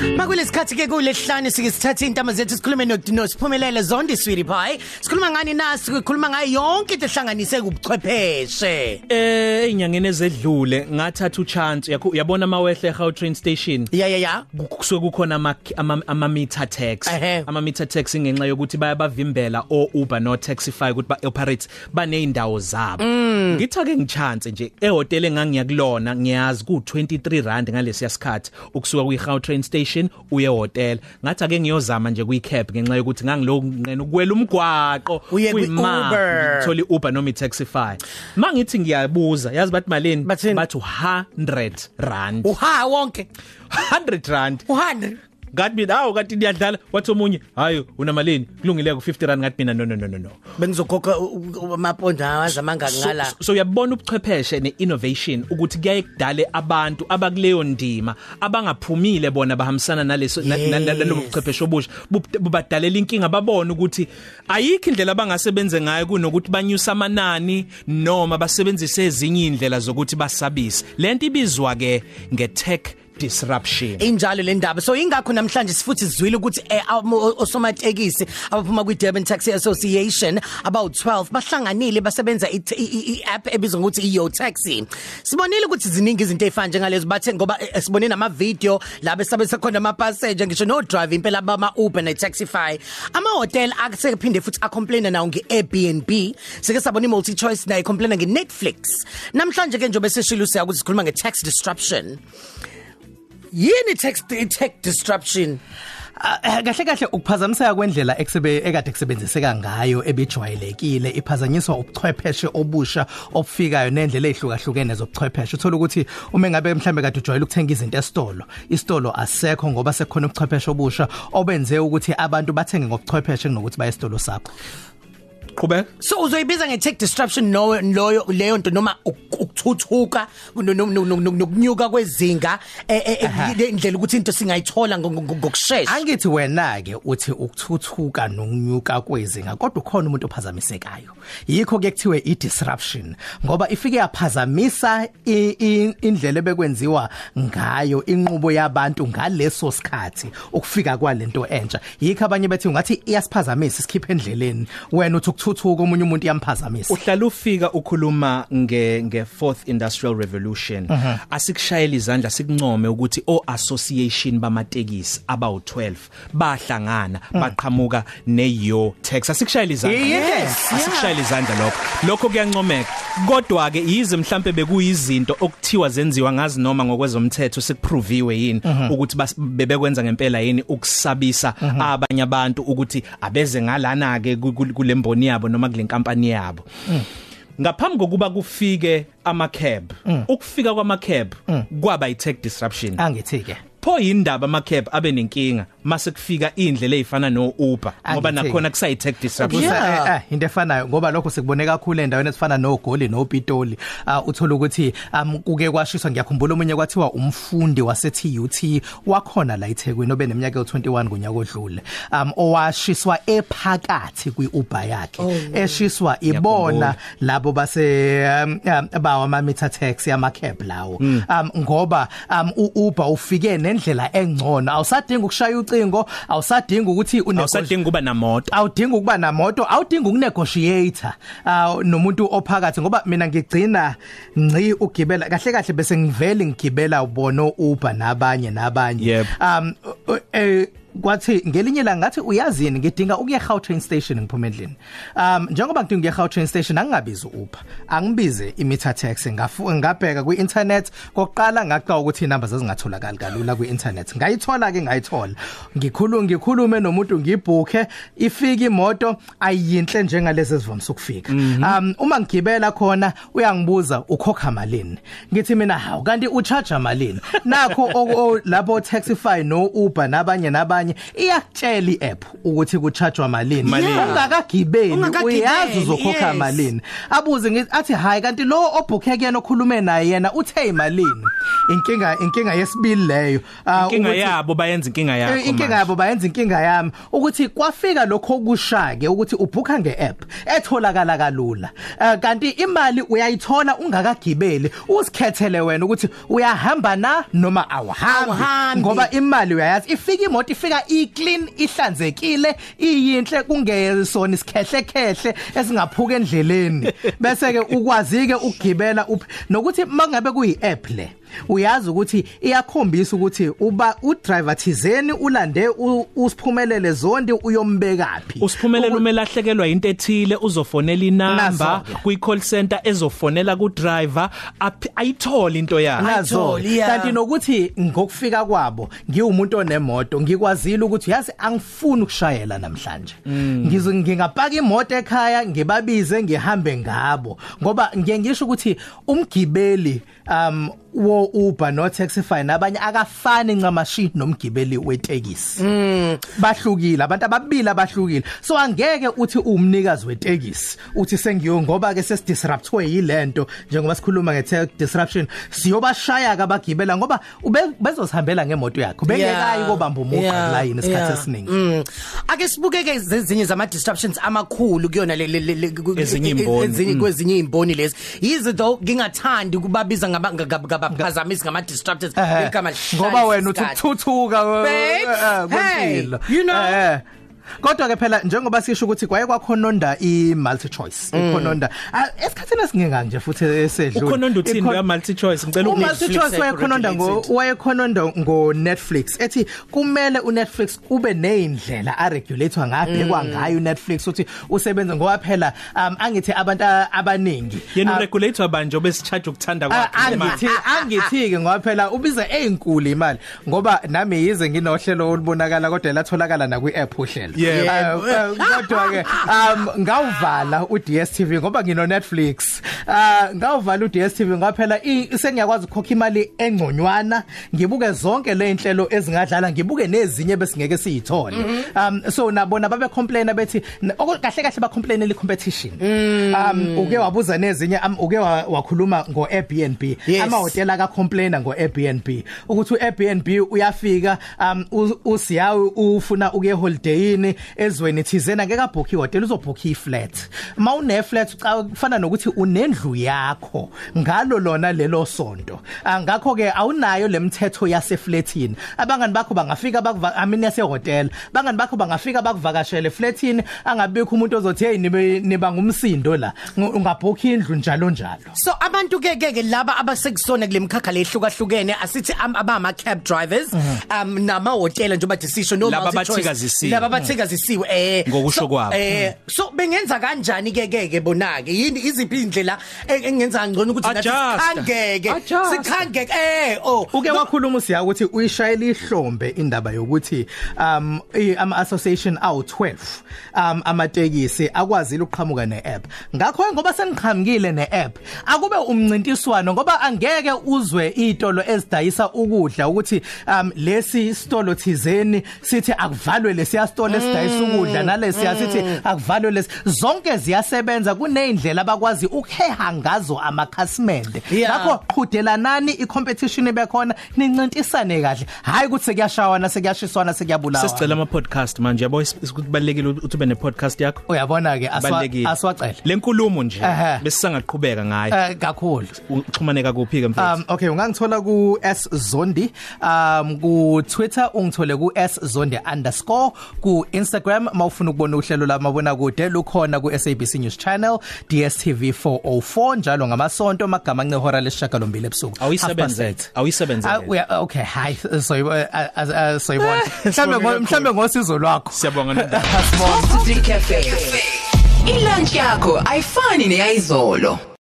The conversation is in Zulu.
Makulesikhathi ke kulesihlanu sike sithatha intama zethu sikhulume nodino siphumelele zondi sweetie pie. Sikhuluma ngani nasi sikhuluma ngayo yonke into ehlanganise kubuchwepheshe. Eh inyangeni ezedlule ngathatha uchance yakho yabona amawehle eGautrain station Ya ya ya. kusuke kukhona ama ama, ama meter tax Ehhe. ama meter tax ngenxa yokuthi bayabavimbela o Uber no Taxify ukuthi ba operate baneindawo zabo ngithi ake ngichance nje ehotel engangiyakulona ngiyazi ku 23 rand ngalesi sikhathi ukusuka kwi Gautrain station uye hotel ngathi ake ngiyozama nje kwi cab ngenxa yokuthi ngangiloko nqena ukwela umgwaqo Uye kuyima, kwi-Uber. ngithole Uber noma iTaxify mangithi ngiyabuza yazi bathi malini Bathini? bathi 100 rand Uha wonke. 100 rand U100. Ngathi mina hawo kanti niyadlala wathi omunye hayi unamalini kulungile ku 50 rand. Ngathi mina no no no no no. Bengizokhokha amaponda awazamanga ngala. so, so uyabona ubuchwepheshe ne-innovation ukuthi kuyaye kudale abantu abakuleyo ndima abangaphumile bona bahambisana naleso na- na- na- nalobu buchwepheshe obusha. Bub- bubadalela inkinga babone ukuthi ayikho indlela abangasebenze ngayo kunokuthi banyusa amanani noma basebenzise ezinye indlela zokuthi basabise. Lento ibizwa ke nge-tech disruption. Injalo le ndaba. So ingakho namhlanje sifuthi sizwile ukuthi eh, am- o- osomatekisi abaphuma kwi Durban Taxi Association about 12 bahlanganile basebenza i- i i- i- app ebizwa ngokuthi iYo Taxi. Sibonile ukuthi ziningi izinto ezifana njengalezo bathe ngoba eh, sibonile nama video la besabese khona ama passenger ngisho no driver impela bama Uber ne Taxify ama hotel akusephinde futhi a complain nawo nge Airbnb sike sabona i multi choice nayo complain nge Netflix namhlanje ke njobe seshilo siya ukuthi sikhuluma nge tax disruption. Yini tax tech disruption Ah, kahle kahle ukuphazamiseka kwendlela eksebe ekade kusebenziseka ngayo ebijwayelekile iphazanyiswa ubuchwepheshe obusha obufikayo nendlela ezihlukahlukene zobuchwepheshe. Uthola ukuthi uma ngabe mhlambe kade ujwayele ukuthenga izinto esitolo isitolo asekho ngoba sekukhona ubuchwepheshe obusha obenze ukuthi abantu bathenge ngobuchwepheshe kunokuthi baye esitolo sakho. Qhubeka. So uzoyibiza nge tech disruption no loyo leyo nto noma uk- ukuthuthuka no- no- no- no- no- nokunyuka kwezinga eh, eh, eh, le ndlela ukuthi into singayithola ngo- ngo- ngokusheshsha Angithi wena ke uthi ukuthuthuka nokunyuka kwezinga kodwa ukhona umuntu ophazamisekayo. Yikho ke kuthiwe i disruption ngoba ifike yaphazamisa indlela ebekwenziwa ngayo inqubo yabantu ngaleso sikhathi ukufika kwalento entsha. Yikho abanye bethi ungathi iyasiphazamisa isikhiphe endleleni. Wena uthi ukuthuthuka omunye umuntu iyamphazamisa uhlala ufika ukhuluma nge nge fourth industrial revolution. Asikushayela izandla sikuncome ukuthi o association bamatekisi abawu 12 bahlangana baqhamuka neyo tax asikushayela izandla. Yes, yeah. asikushayela izandla lokho. Lokho kuyancomeka. Kodwa ke yize mhlambe bekuyizinto okuthiwa zenziwa ngazi noma ngokwezomthetho sekuproviwe yini ukuthi bas- bebekwenza ngempela yini ukusabisa abanye abantu ukuthi abeze ngalana ke ku- ku- kulemboni yabo noma kule nkampani yabo. Ngaphambi kokuba kufike ama cab ukufika kwama cab kwaba i tech disruption. Angithi ke pho yindaba ama cab abe nenkinga? Mase kufika indlela ezifana no Uber ngoba nakhona kusayi tech disruption Yeah. Eh, eh into efanayo ngoba lokho sekubone kakhulu endaweni ezifana noGoli noPitoli uh, uthola ukuthi um kuke kwashiswa ngiyakhumbula omunye kwathiwa umfundi wase TUT wakhona la eThekwini obe neminyaka ye21 kunyaka odlule. Um owashiswa ephakathi kwiUber yakhe eshiswa ibona labo base um, um, bawa ama meter taxi ama cab lawo um ngoba um uUber ufike nendlela engcono awusadinga ukushaya ucingo awusadinga ukuthi une awusadinga kuba namoto. Awudinga ukuba namoto awudinga ukunegotiator. Nomuntu ophakathi ngoba mina ngigcina ngci ugibela kahle kahle bese ngivele ngigibela ubona Uber nabanye nabanye. Um eh kwathi ngelinye la ngathi uyazini ngidinga ukuya Gautrain station ngiphuma endlini. Um njengoba ngidinga ukuya Gautrain station angingabizi uPer angibize imeter taxi ngafu ngabheka ku internet kokuqala ngaqala ukuthi inamba zazingatholakali kalula ku internet ngayithola. Ke ngayithola ngikhuluma ngikhulume nomuntu ngibhuke ifika imoto ayinhle njengalezi ezivamisa ukufika. Um uma ngigibela khona uyangibuza ukhokha malini? Ngithi mina hawu kanti ucharge malini? Nakho o- o- lapho taxify no Uber nabanye nabanye abanye iyakutshela iApp ukuthi kuchajwa malini Malini. ungakagibeli Ungakagibeli, uyazi uzokhokha yes. malini abuze ngithi athi hayi kanti lo obhukhe kuyena okhulume naye yena uthe imalini inkinga inkinga yesibili leyo Ah, inkinga ukuthi- yabo bayenza inkinga yakho Eh, inkinga manje. yabo bayenza inkinga yami ukuthi kwafika lokho okushake ukuthi ubhuka ngeapp etholakala kalula Eh, kanti imali uyayithola ungakagibeli usikhethele wena ukuthi uyahamba na noma awuhambi Awuhambi. ngoba imali uyayazi ifika imoto ifika iclean ihlanzekile iyinhle kungesona isikhehle khehle esingaphuka endleleni. Bese ke ukwazi ke ukugibela up- nokuthi mangabe kuyi-app le uyazi ukuthi iyakhombisa ukuthi uba udriver thizeni ulande u- usiphumelele zondi uyombekaphi usiphumelele uma elahlekelwa into ethile uzofonela inamba Nazo-ke. kwi call center ezofonela ku driver aphi- ayithole into yakhe. Nazo Ayitholi, yeah. kanti nokuthi ngokufika kwabo ngiwumuntu onemoto ngikwazile ukuthi yazi angifuni ukushayela namhlanje. Ngizo ngingapaka imoto ekhaya ngibabize ngihambe ngabo. Ngoba ngiye ngisho ukuthi umgibeli um wo Uber no Taxify nabanye akafani ncamashi nomgibeli wetekisi. Bahlukile abantu ababili abahlukile. So angeke uthi umnikazi wetekisi uthi sengiyo ngoba ke sesidisruptwe yilento njengoba sikhuluma nge disruption siyobashaya kabagibela ngoba ube- bezosihambela ngemoto yakho bengekayi kobamba umuqa Yeah, la yini isikhathi yeah. esiningi. Mm. ake sibukeke zezinye zama disruptions amakhulu kuyona le le- le le- ku- Ezinye imboni. ezinye kwezinye imboni lezi. Yizo though ngingathandi kubabiza ngaba- ngaba- ngabaphazamisi ngama disruptors Ehhe. igama ngoba wena uthi lihlala ukuthuthuka Babe, hey, kwempilo. you know- Eh, Kodwa ke phela njengoba sisho ukuthi kwaye kwakhononda i multi choice ikhononda Ah, esikhathini esingeka nje futhi esedlule? Ukhononda uthini Ikho- ya multi choice ngicela Uma uku sichoice wayekhononda ngo regulated. wayekhononda ngo Netflix ethi kumele uNetflix kube nezindlela a regulator ngabhekwa ngayo uNetflix uthi usebenza ngoba phela um angithi abantu a- abaningi yena Ah, uregulator banje obesicharge ukuthanda Ah, kwakhe angithi angithi ke ngoba phela ubiza ezinkulu imali. Ngoba nami yize nginohlelo olubonakala kodwa latholakala na kwi-app uhlelo. Yebo. Ah, ah, kodwa ke um ngawuvala uDStv ngoba ngino Netflix ah ngawuvala uDStv ngoba phela i- sengiyakwazi ukukhokha imali engconywana ngibuke zonke le inhlelo ezingadlala ngibuke nezinye besingeke siyithole um so nabona babe complain bethi n- oko- kahle kahle ba complain le competition um uke wabuza nezinye um, uke wa- wakhuluma ngo Airbnb Yes. amahotela ka complainer ngo Airbnb ukuthi uAirbnb uyafika um u- usiyawe ufuna ukuye holidayini ezweni thizena ngeke abhook ihotel uzobhook iflat. Mawune flat uca- kufana nokuthi unendlu yakho ngalo lona lelo sonto. Angakho ke awunayo lemthetho yaseflatini abangani bakho bangafika bakuva I mean yase hotel bangani bakho bangafika bakuvakashele flatini angabikho umuntu ozothi hey nibe niba ngumsindo la. Ng- ungabhook indlu njalo njalo. So abantu ke ke ke laba abasekusona kulemkhakha lehlukahlukene asithi am- abama cab drivers um nama hotela njengoba disisho no Laba multi-choice. abathikazisiwe. laba abathikazisiwe eh Ngokusho so, kwabo. eh so bengenza kanjani ke ke ke bona ke yini iziphi indlela e- engenza ngcono ukuthi nathi Adjusta. sikhangeke Adjusta. sikhangeke eh oh Uke wakhuluma usiya ukuthi uyishayela ihlombe indaba yokuthi um i- ama association awu 12 um amatekisi akwazile ukuqhamuka neapp. Ngakho ngoba seniqhamukile neapp akube umncintiswano ngoba angeke uzwe itolo ezidayisa ukudla ukuthi um lesi stolo thizeni sithi akuvalwe lesiya stolo esidayisa ukudla nalesiya sithi akuvalwe lesi. Zonke ziyasebenza kunezindlela abakwazi ukuheha ngazo amakhasimende. Yeah. Ngakho qhudelanani icompetition ebekhona nincintisane kahle. Hayi ukuthi sekuyashawana sekuyashiswana sekuyabulawa. Sesicela ama podcast manje yabo? Isikubalekile ukuthi ube ne podcast yakho? Uyabona ke Kubalulekile. aswacela lenkulumo nje Ehhe. besisangaqhubeka ngayo. Eh kakhulu. Uxhumaneka kuphi ke mfethu? Um okay ungangithola ku S Zondi um ku Twitter ungithole ku S Zondi underscore ku Instagram mawufuna ukubona uhlelo lamabona kude lukhona ku SABC News Channel DSTV 404 njalo ngamasonto magama ncehora lesishagalombili ebusuku. Awuyisebenzele. Ah, awuyisebenzele. Uya- okay hi so soyibona mhlambe ngo- mhlambe ngosizo lwakho. Siyabonga nendaba Asibonge. Top 3 Cafe. Ilunch yakho ayifani neyizolo.